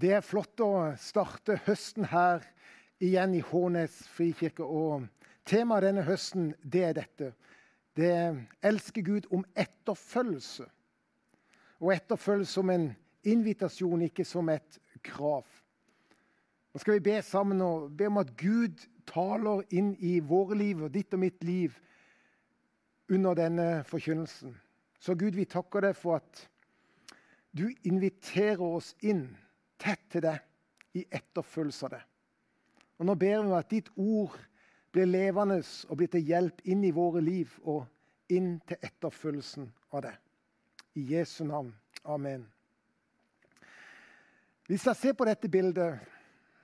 Det er flott å starte høsten her igjen i Hånes frikirke. Og temaet denne høsten det er dette. Det er elsker Gud om etterfølgelse. Og etterfølgelse som en invitasjon, ikke som et krav. Nå skal vi be sammen og be om at Gud taler inn i våre liv og ditt og mitt liv under denne forkynnelsen. Så Gud, vi takker deg for at du inviterer oss inn tett til deg i etterfølgelse av det. Og Nå ber vi at ditt ord blir levende og blir til hjelp inn i våre liv og inn til etterfølgelsen av det. I Jesu navn. Amen. Hvis jeg ser på dette bildet,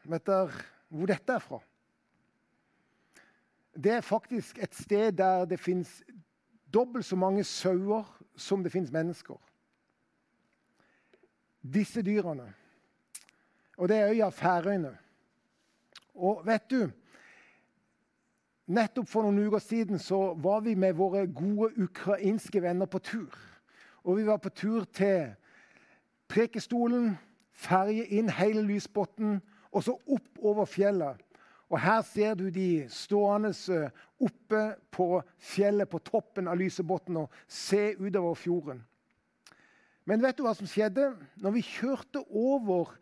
vet dere hvor dette er fra? Det er faktisk et sted der det fins dobbelt så mange sauer som det fins mennesker. Disse dyrene og det er øya Færøyene. Og vet du Nettopp for noen uker siden så var vi med våre gode ukrainske venner på tur. Og vi var på tur til Prekestolen, ferje inn hele Lysbotn og så opp over fjellet. Og Her ser du de stående eh, oppe på fjellet på toppen av Lysebotn og se utover fjorden. Men vet du hva som skjedde? Når vi kjørte over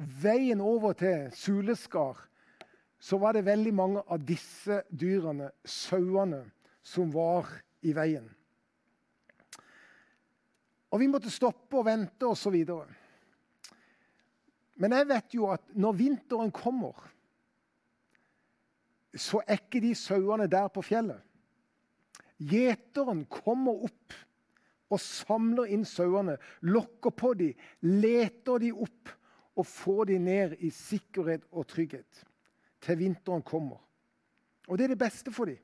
veien over til Suleskar så var det veldig mange av disse dyrene, sauene, som var i veien. Og vi måtte stoppe og vente osv. Men jeg vet jo at når vinteren kommer, så er ikke de sauene der på fjellet. Gjeteren kommer opp og samler inn sauene, lokker på dem, leter dem opp og få dem ned i sikkerhet og trygghet til vinteren kommer. Og det er det beste for dem.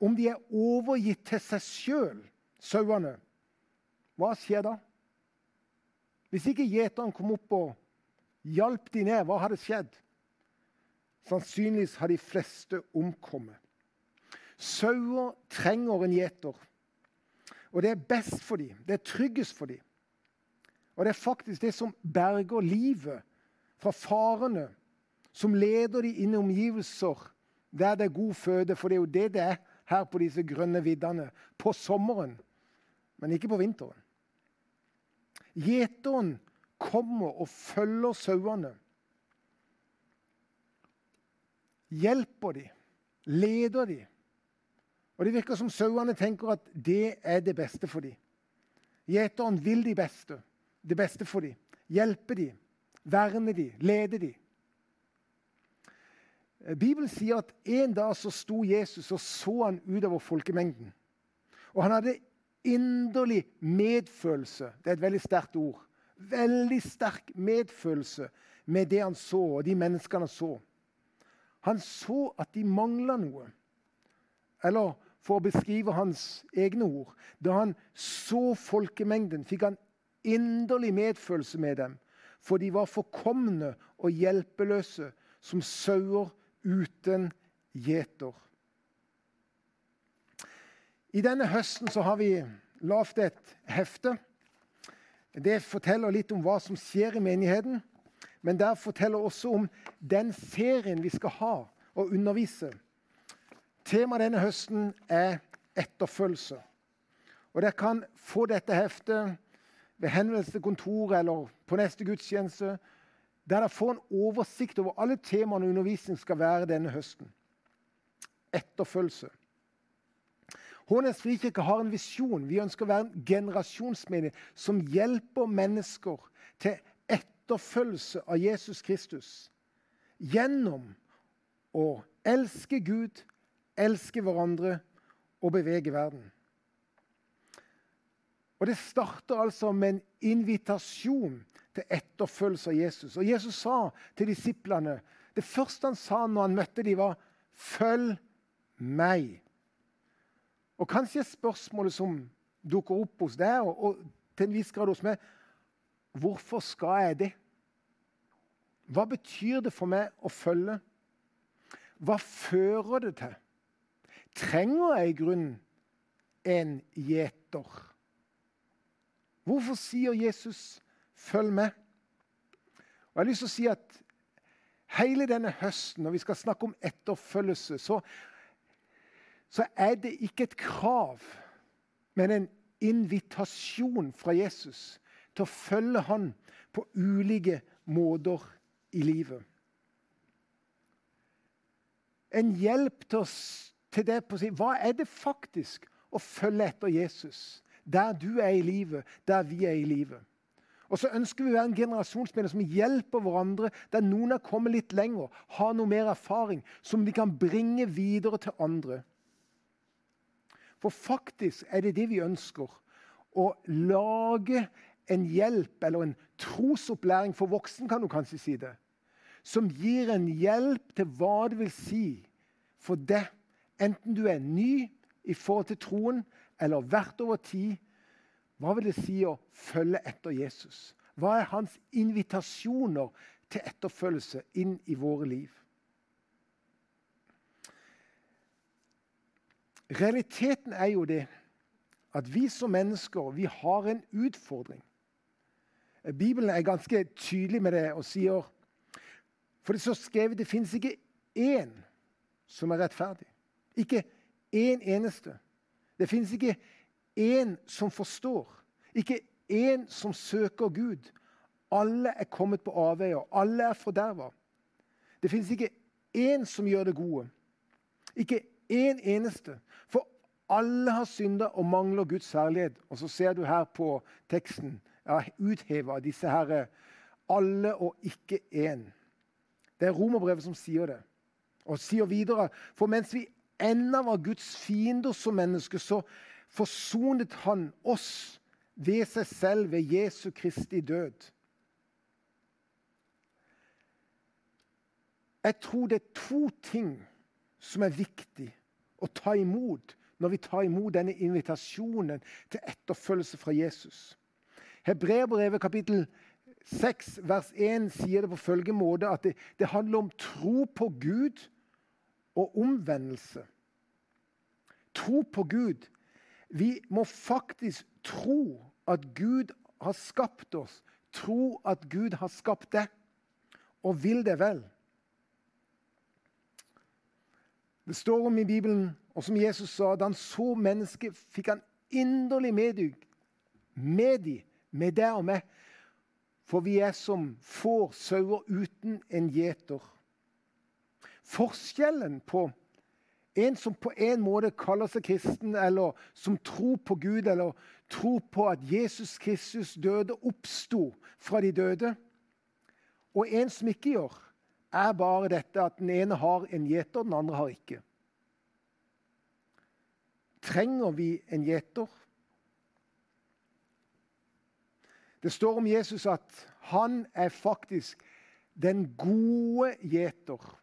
Om de er overgitt til seg sjøl, sauene, hva skjer da? Hvis ikke gjeteren kom opp og hjalp de ned, hva hadde skjedd? Sannsynligvis har de fleste omkommet. Sauer trenger en gjeter. Og det er best for dem. Det er tryggest for dem. Og det er faktisk det som berger livet fra farene, som leder de inn i omgivelser der det er god føde. For det er jo det det er her på disse grønne viddene på sommeren, men ikke på vinteren. Gjeteren kommer og følger sauene. Hjelper de, leder de. Og Det virker som sauene tenker at det er det beste for dem. Gjeteren vil de beste det beste for dem. Hjelpe dem, verne dem, lede dem. Bibelen sier at en dag så sto Jesus og så han utover folkemengden. Og han hadde inderlig medfølelse. Det er et veldig sterkt ord. Veldig sterk medfølelse med det han så, og de menneskene han så. Han så at de mangla noe. Eller for å beskrive hans egne ord Da han så folkemengden, fikk han inderlig medfølelse med dem, for de var forkomne og hjelpeløse som sauer uten gjeter. I denne høsten så har vi lagd et hefte. Det forteller litt om hva som skjer i menigheten, men det forteller også om den serien vi skal ha og undervise. Temaet denne høsten er etterfølgelse. Og Dere kan få dette heftet ved henvendelse til kontoret eller på neste gudstjeneste, der dere får en oversikt over alle temaene undervisning skal være denne høsten. Etterfølgelse. Hånes frikirke har en visjon. Vi ønsker å være en generasjonsmenighet som hjelper mennesker til etterfølgelse av Jesus Kristus. Gjennom å elske Gud, elske hverandre og bevege verden. Og Det starter altså med en invitasjon til etterfølgelse av Jesus. Og Jesus sa til disiplene Det første han sa når han møtte dem, var 'Følg meg'. Og Kanskje spørsmålet som dukker opp hos deg, og, og til en viss grad hos meg Hvorfor skal jeg det? Hva betyr det for meg å følge? Hva fører det til? Trenger jeg i grunnen en gjeter? Hvorfor sier Jesus 'følg med'? jeg har lyst til å si at hele denne høsten, når vi skal snakke om etterfølgelse, så, så er det ikke et krav, men en invitasjon fra Jesus til å følge han på ulike måter i livet. En hjelp til, oss, til det på å si hva er det faktisk å følge etter Jesus? Der du er i livet, der vi er i livet. Og så ønsker vi å være en generasjonsmedlem som hjelper hverandre, der noen har kommet litt lenger, har noe mer erfaring, som de kan bringe videre til andre. For faktisk er det det vi ønsker. Å lage en hjelp eller en trosopplæring for voksen, kan du kanskje si det. Som gir en hjelp til hva det vil si for deg, enten du er ny i forhold til troen eller vært over tid. Hva vil det si å følge etter Jesus? Hva er hans invitasjoner til etterfølgelse inn i våre liv? Realiteten er jo det at vi som mennesker vi har en utfordring. Bibelen er ganske tydelig med det og sier For det står skrevet det fins ikke én som er rettferdig. Ikke én eneste. Det fins ikke én som forstår. Ikke én som søker Gud. Alle er kommet på avveier. Alle er forderva. Det fins ikke én som gjør det gode. Ikke én eneste. For alle har synda og mangler Guds herlighet. Og så ser du her på teksten Jeg har utheva disse herre alle og ikke én. Det er romerbrevet som sier det. Og sier videre For mens vi ennå var Guds fiender som mennesker, så forsonet han oss ved seg selv ved Jesu Kristi død. Jeg tror det er to ting som er viktig å ta imot når vi tar imot denne invitasjonen til etterfølgelse fra Jesus. Hebreerbrevet kapittel 6 vers 1 sier det på følgende måte at det, det handler om tro på Gud og omvendelse. Tro på Gud. Vi må faktisk tro at Gud har skapt oss. Tro at Gud har skapt det, og vil det vel. Det står om i Bibelen, og som Jesus sa, da han så mennesket, fikk han inderlig medug med de, med deg og meg. For vi er som får sauer uten en gjeter. Forskjellen på en som på en måte kaller seg kristen, eller som tror på Gud, eller tror på at Jesus Kristus døde, oppsto fra de døde, og en som ikke gjør, er bare dette at den ene har en gjeter, den andre har ikke. Trenger vi en gjeter? Det står om Jesus at han er faktisk den gode gjeter.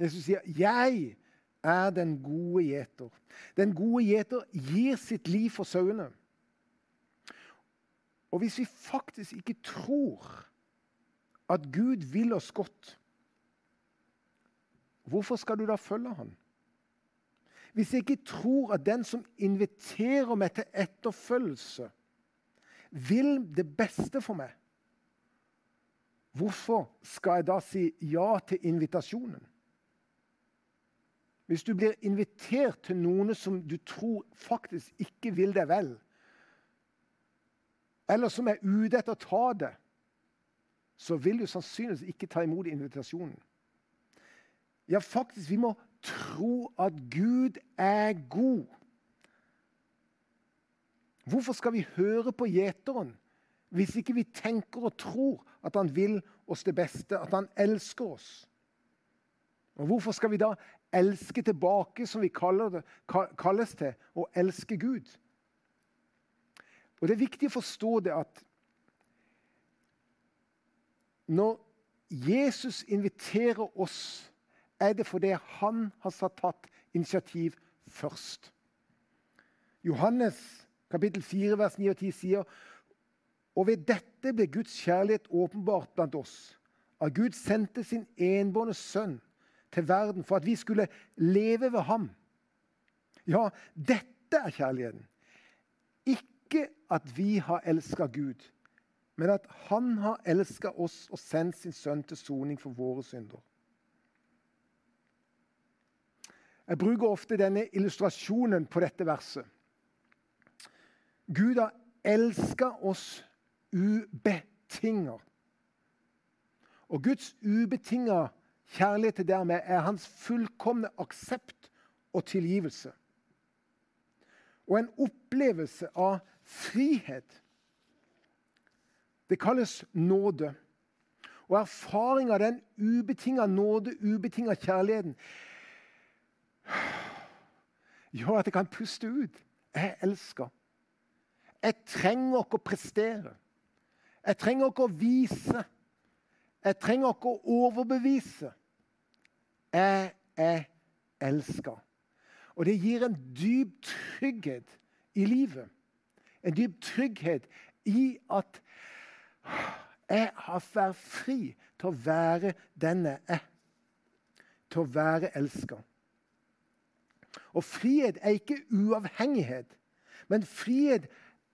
Jesus sier 'Jeg er den gode gjeter'. Den gode gjeter gir sitt liv for sauene. Og hvis vi faktisk ikke tror at Gud vil oss godt, hvorfor skal du da følge ham? Hvis jeg ikke tror at den som inviterer meg til etterfølgelse, vil det beste for meg, hvorfor skal jeg da si ja til invitasjonen? Hvis du blir invitert til noen som du tror faktisk ikke vil deg vel, eller som er ute etter å ta det, så vil du sannsynligvis ikke ta imot invitasjonen. Ja, faktisk, vi må tro at Gud er god. Hvorfor skal vi høre på gjeteren hvis ikke vi tenker og tror at han vil oss det beste, at han elsker oss? Og Hvorfor skal vi da elske tilbake, som vi det, kalles til, å elske Gud? Og Det er viktig å forstå det at når Jesus inviterer oss er det fordi han har tatt initiativ først. Johannes kapittel 4, vers 9 og 10 sier og ved dette ble Guds kjærlighet åpenbart blant oss. At Gud sendte sin enbårne sønn til verden for at vi skulle leve ved ham. Ja, dette er kjærligheten. Ikke at vi har elska Gud, men at han har elska oss og sendt sin sønn til soning for våre synder. Jeg bruker ofte denne illustrasjonen på dette verset. Gud har elska oss ubetinga. Og Guds ubetinga kjærlighet dermed er hans fullkomne aksept og tilgivelse. Og en opplevelse av frihet. Det kalles nåde. Og erfaring av den ubetinga nåde, ubetinga kjærligheten, gjør at jeg kan puste ut. Jeg elsker. Jeg trenger ikke å prestere. Jeg trenger ikke å vise. Jeg trenger ikke å overbevise. Jeg er elska. Og det gir en dyp trygghet i livet. En dyp trygghet i at jeg har vært fri til å være denne jeg. Til å være elska. Og frihet er ikke uavhengighet, men frihet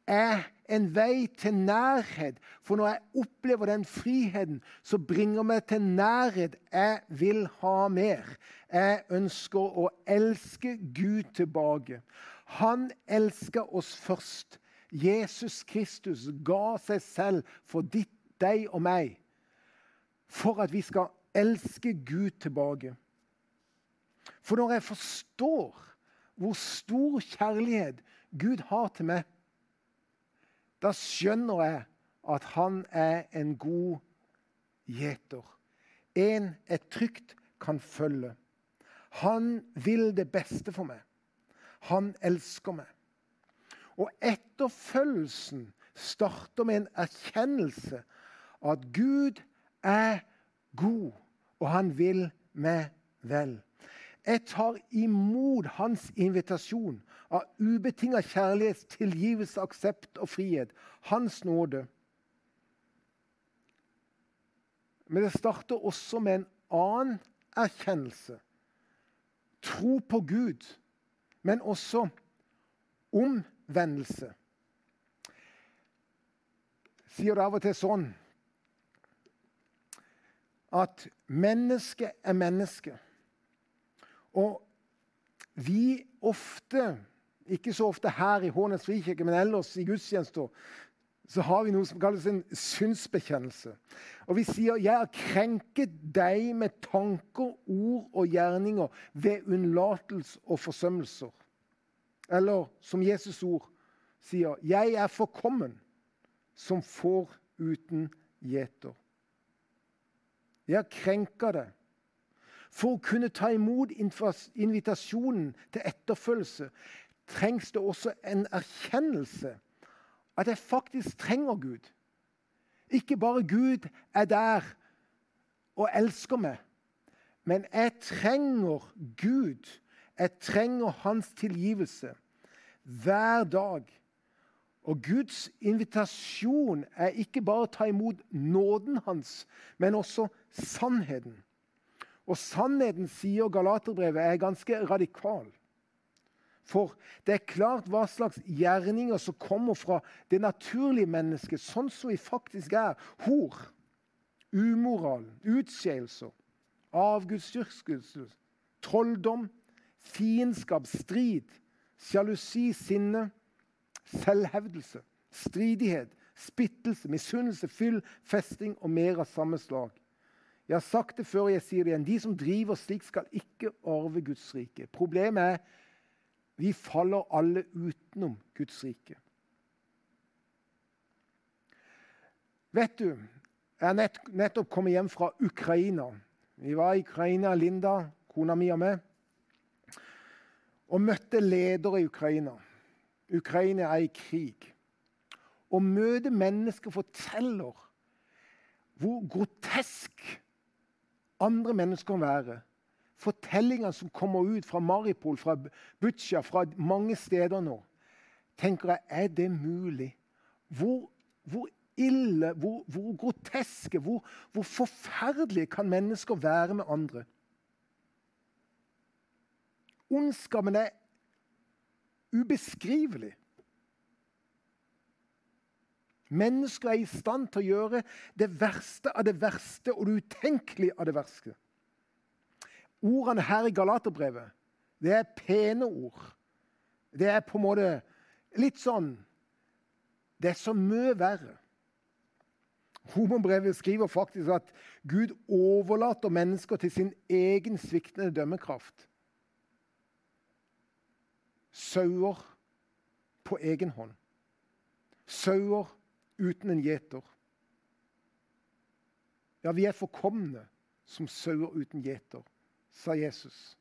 er en vei til nærhet. For når jeg opplever den friheten, så bringer meg til nærhet. Jeg vil ha mer. Jeg ønsker å elske Gud tilbake. Han elsker oss først. Jesus Kristus ga seg selv for ditt, deg og meg for at vi skal elske Gud tilbake. For når jeg forstår hvor stor kjærlighet Gud har til meg, da skjønner jeg at han er en god gjeter. En jeg trygt kan følge. Han vil det beste for meg. Han elsker meg. Og etterfølgelsen starter med en erkjennelse av at Gud er god, og han vil meg vel. Jeg tar imot hans invitasjon av ubetinga kjærlighet, tilgivelse, aksept og frihet. Hans nåde. Men det starter også med en annen erkjennelse. Tro på Gud, men også omvendelse. Sier det av og til sånn at mennesket er menneske. Og vi ofte, ikke så ofte her i Hånes frikirke, men ellers i gudstjenester, så har vi noe som kalles en synsbekjennelse. Og vi sier 'Jeg har krenket deg med tanker, ord og gjerninger ved unnlatelse og forsømmelser'. Eller som Jesus' ord sier 'Jeg er forkommen som får uten gjeter'. Jeg har krenka det for å kunne ta imot invitasjonen til etterfølgelse trengs det også en erkjennelse at jeg faktisk trenger Gud. Ikke bare Gud er der og elsker meg, men jeg trenger Gud. Jeg trenger hans tilgivelse hver dag. Og Guds invitasjon er ikke bare å ta imot nåden hans, men også sannheten. Og sannheten, sier Galaterbrevet, er ganske radikal. For det er klart hva slags gjerninger som kommer fra det naturlige mennesket, sånn som vi faktisk er. Hor, umoral, utskeielser, avgudsdyrkelse, trolldom, fiendskap, strid, sjalusi, sinne, selvhevdelse, stridighet, splittelse, misunnelse, fyll, festing. Og mer av samme slag. Jeg har sagt det før, jeg sier det igjen. De som driver slik, skal ikke arve Guds rike. Problemet er vi faller alle utenom Guds rike. Vet du, jeg har nett, nettopp kommet hjem fra Ukraina. Vi var i Ukraina, Linda, kona mi og meg, og møtte ledere i Ukraina. Ukraina er i krig. Å møte mennesker forteller hvor grotesk andre mennesker være. Fortellingene som kommer ut fra Maripol, fra Butsja, fra mange steder nå. tenker jeg, Er det mulig? Hvor, hvor ille, hvor, hvor groteske, hvor, hvor forferdelige kan mennesker være med andre? Ondskapen er ubeskrivelig. Mennesker er i stand til å gjøre det verste av det verste og det utenkelige av det verste. Ordene her i Galaterbrevet, det er pene ord. Det er på en måte litt sånn Det er så mye verre. Homobrevet skriver faktisk at Gud overlater mennesker til sin egen sviktende dømmekraft. Sauer på egen hånd. Sauer uten en gjeter. Ja, vi er forkomne som sauer uten gjeter, sa Jesus.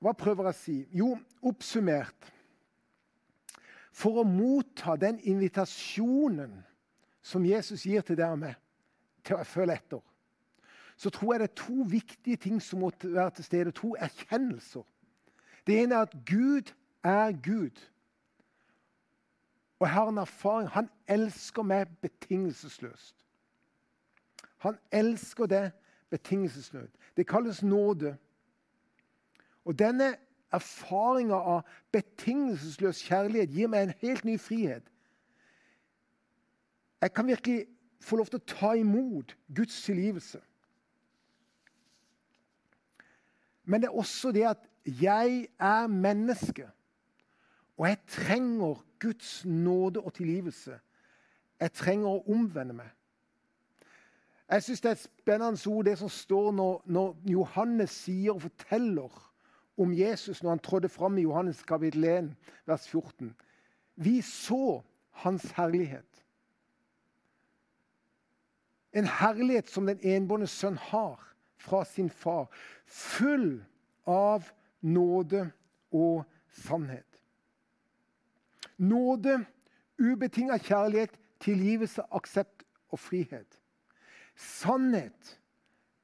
Hva prøver jeg å si? Jo, oppsummert For å motta den invitasjonen som Jesus gir til deg og meg, til å følge etter, så tror jeg det er to viktige ting som må være til stede. To erkjennelser. Det ene er at Gud er Gud. Og jeg har en erfaring. Han elsker meg betingelsesløst. Han elsker det betingelsesløst. Det kalles nåde. Og denne erfaringa av betingelsesløs kjærlighet gir meg en helt ny frihet. Jeg kan virkelig få lov til å ta imot Guds tilgivelse. Men det er også det at jeg er menneske. Og jeg trenger Guds nåde og tilgivelse. Jeg trenger å omvende meg. Jeg syns det er et spennende ord, det som står når, når, Johannes sier og forteller om Jesus når han trådte fram i Johannes kapittel 1, vers 14. Vi så hans herlighet. En herlighet som den enbårne sønn har fra sin far. Full av nåde og sannhet. Nåde, ubetinga kjærlighet, tilgivelse, aksept og frihet. Sannhet.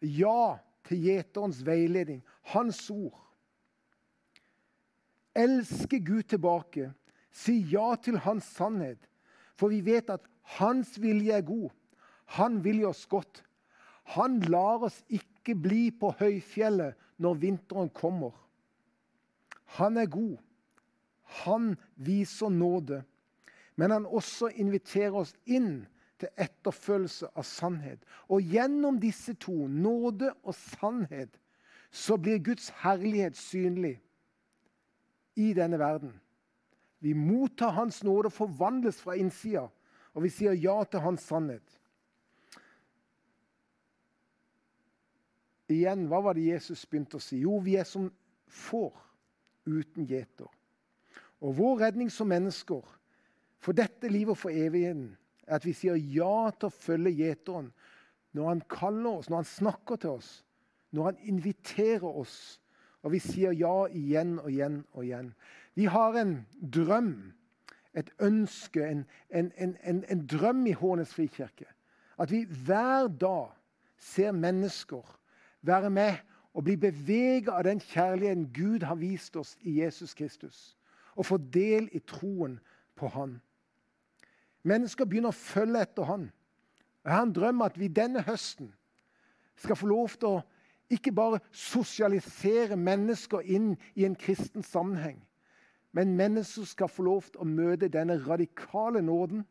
Ja til gjeterens veiledning, hans ord. Elske Gud tilbake. Si ja til hans sannhet. For vi vet at hans vilje er god. Han vil oss godt. Han lar oss ikke bli på høyfjellet når vinteren kommer. Han er god. Han viser nåde. Men han også inviterer oss inn til etterfølgelse av sannhet. Og gjennom disse to, nåde og sannhet, så blir Guds herlighet synlig i denne verden. Vi mottar Hans nåde og forvandles fra innsida, og vi sier ja til Hans sannhet. Igjen, hva var det Jesus begynte å si? Jo, vi er som får uten gjeter. Og vår redning som mennesker for dette livet og for evigheten er at vi sier ja til å følge gjeteren når han kaller oss, når han snakker til oss, når han inviterer oss. Og vi sier ja igjen og igjen og igjen. Vi har en drøm, et ønske, en, en, en, en drøm i Hånes frikirke. At vi hver dag ser mennesker være med og bli beveget av den kjærligheten Gud har vist oss i Jesus Kristus og få del i troen på Han. Mennesker begynner å følge etter Han. Jeg har en drøm at vi denne høsten skal få lov til å ikke bare sosialisere mennesker inn i en kristen sammenheng, men mennesker skal få lov til å møte denne radikale nåden,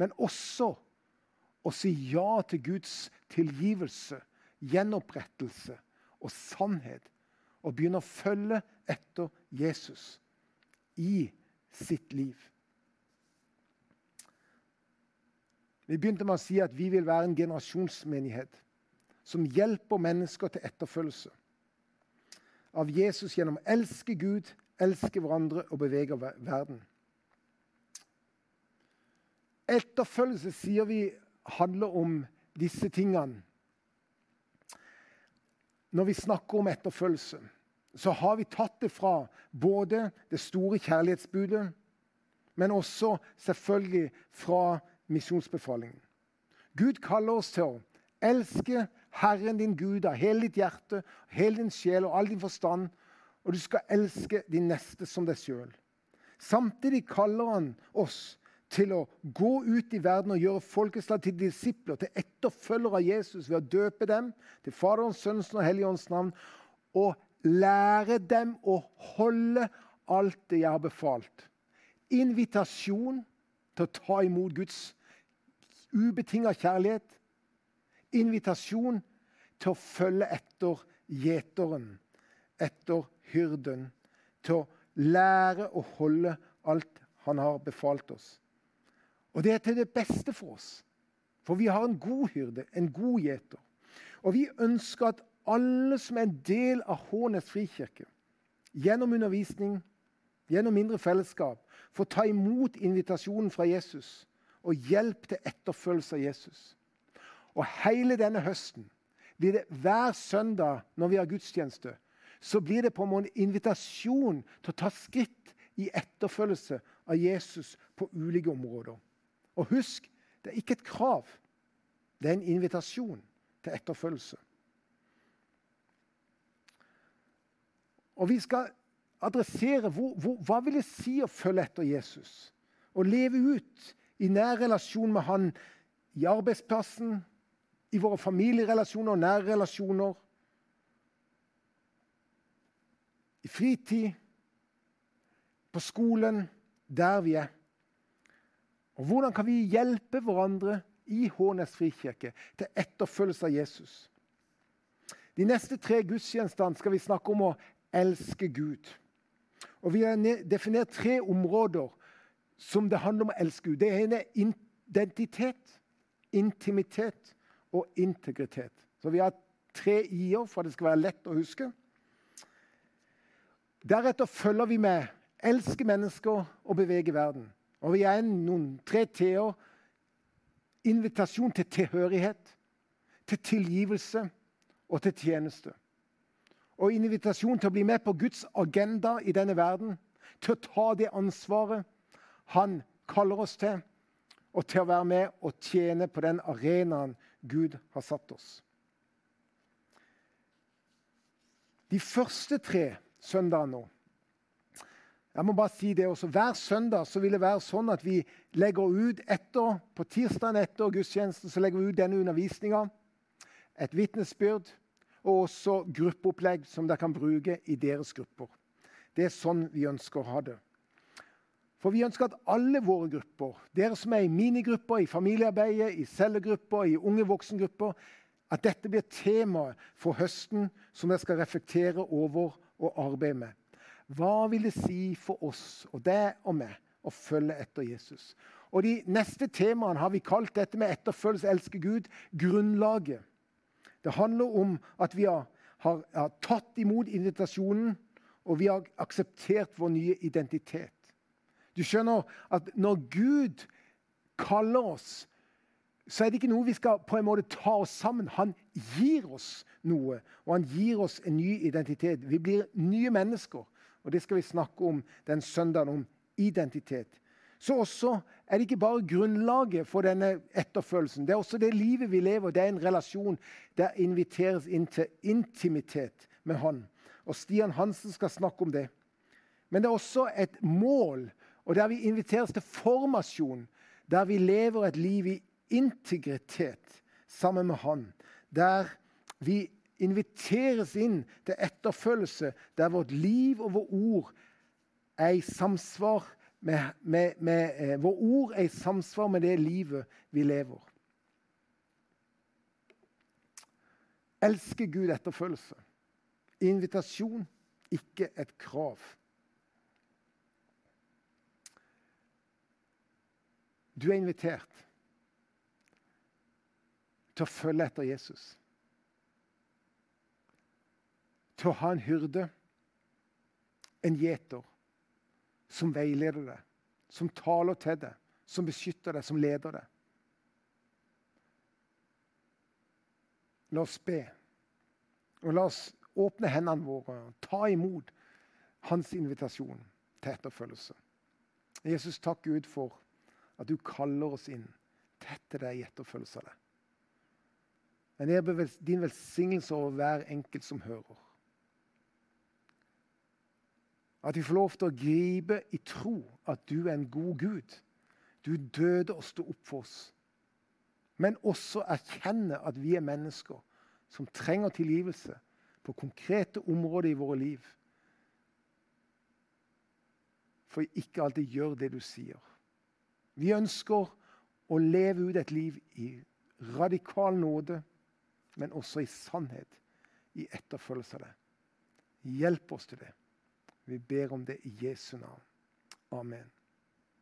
men også å si ja til Guds tilgivelse, gjenopprettelse og sannhet, og begynne å følge etter Jesus i sitt liv. Vi begynte med å si at vi vil være en generasjonsmenighet som hjelper mennesker til etterfølgelse av Jesus gjennom å elske Gud, elske hverandre og bevege verden. Etterfølgelse sier vi handler om disse tingene. Når vi snakker om etterfølgelse, så har vi tatt det fra både det store kjærlighetsbudet, men også selvfølgelig fra misjonsbefalingen. Gud kaller oss til å elske Herren din Gud av hele ditt hjerte, hele din sjel og all din forstand, og du skal elske din neste som deg sjøl. Samtidig kaller han oss til å gå ut i verden og gjøre folkeslag til disipler, til etterfølgere av Jesus ved å døpe dem til Faderens, Sønnens og Helligåndens navn, og lære dem å holde alt det jeg har befalt. invitasjon til å ta imot Guds ubetinga kjærlighet. Invitasjon til å følge etter gjeteren, etter hyrden. Til å lære å holde alt han har befalt oss. Og det er til det beste for oss. For vi har en god hyrde, en god gjeter. Og vi ønsker at alle som er en del av Hånes frikirke, gjennom undervisning, gjennom mindre fellesskap, får ta imot invitasjonen fra Jesus og hjelp til etterfølgelse av Jesus. Og hele denne høsten blir det hver søndag når vi har gudstjeneste, så blir det på en invitasjon til å ta skritt i etterfølgelse av Jesus på ulike områder. Og husk, det er ikke et krav. Det er en invitasjon til etterfølgelse. Og vi skal adressere hvor, hvor, hva vil det si å følge etter Jesus. Å leve ut i nær relasjon med han i arbeidsplassen, i våre familierelasjoner og nære relasjoner. I fritid, på skolen, der vi er. Og Hvordan kan vi hjelpe hverandre i Hånes frikirke til etterfølgelse av Jesus? De neste tre gudstjenestene skal vi snakke om å elske Gud. Og Vi har definert tre områder som det handler om å elske Gud. Det ene er identitet, intimitet og integritet. Så vi har tre i-er for at det skal være lett å huske. Deretter følger vi med elske mennesker og bevege verden. Og vi er noen tre t-er. Invitasjon til tilhørighet, til tilgivelse og til tjeneste. Og invitasjon til å bli med på Guds agenda i denne verden. Til å ta det ansvaret han kaller oss til, og til å være med og tjene på den arenaen Gud har satt oss. De første tre søndagene nå jeg må bare si det også, Hver søndag så vil det være sånn at vi legger ut etter, på tirsdagen etter gudstjenesten så legger vi ut denne undervisninga. Et vitnesbyrd og også gruppeopplegg som dere kan bruke i deres grupper. Det er sånn vi ønsker å ha det. For vi ønsker at alle våre grupper, dere som er i minigrupper, i familiearbeidet, i cellegrupper, i unge voksengrupper, at dette blir temaet for høsten som dere skal reflektere over og arbeide med. Hva vil det si for oss og deg og meg å følge etter Jesus? Og De neste temaene har vi kalt dette med etterfølgelse, elske Gud, grunnlaget. Det handler om at vi har, har, har tatt imot invitasjonen, og vi har akseptert vår nye identitet. Du skjønner at når Gud kaller oss, så er det ikke noe vi skal på en måte ta oss sammen. Han gir oss noe, og han gir oss en ny identitet. Vi blir nye mennesker. Og Det skal vi snakke om den søndagen, om identitet. Så også er det ikke bare grunnlaget for denne etterfølelsen. Det er også det livet vi lever. Det er en relasjon der inviteres inn til intimitet med Han. Og Stian Hansen skal snakke om det. Men det er også et mål og der vi inviteres til formasjon, der vi lever et liv i integritet sammen med Han. Der vi inviteres inn til etterfølgelse, der vårt liv og vårt ord er i samsvar med, med, med eh, Vår ord er i samsvar med det livet vi lever. Elsker Gud etterfølgelse. Invitasjon, ikke et krav. Du er invitert til å følge etter Jesus. Til å ha en hyrde, en gjeter, som veileder deg, som taler til deg, som beskytter deg, som leder deg. La oss be. Og la oss åpne hendene våre og ta imot hans invitasjon til etterfølgelse. Jesus, takk Gud for at du kaller oss inn tett til deg i etterfølgelse av deg. Men jeg ber din velsignelse over hver enkelt som hører. At vi får lov til å gripe i tro at du er en god Gud. Du døde og sto opp for oss. Men også erkjenne at vi er mennesker som trenger tilgivelse på konkrete områder i våre liv. for ikke alltid gjør det du sier. Vi ønsker å leve ut et liv i radikal nåde, men også i sannhet, i etterfølgelse av det. Hjelp oss til det. Vi ber om det i Jesu navn. Amen.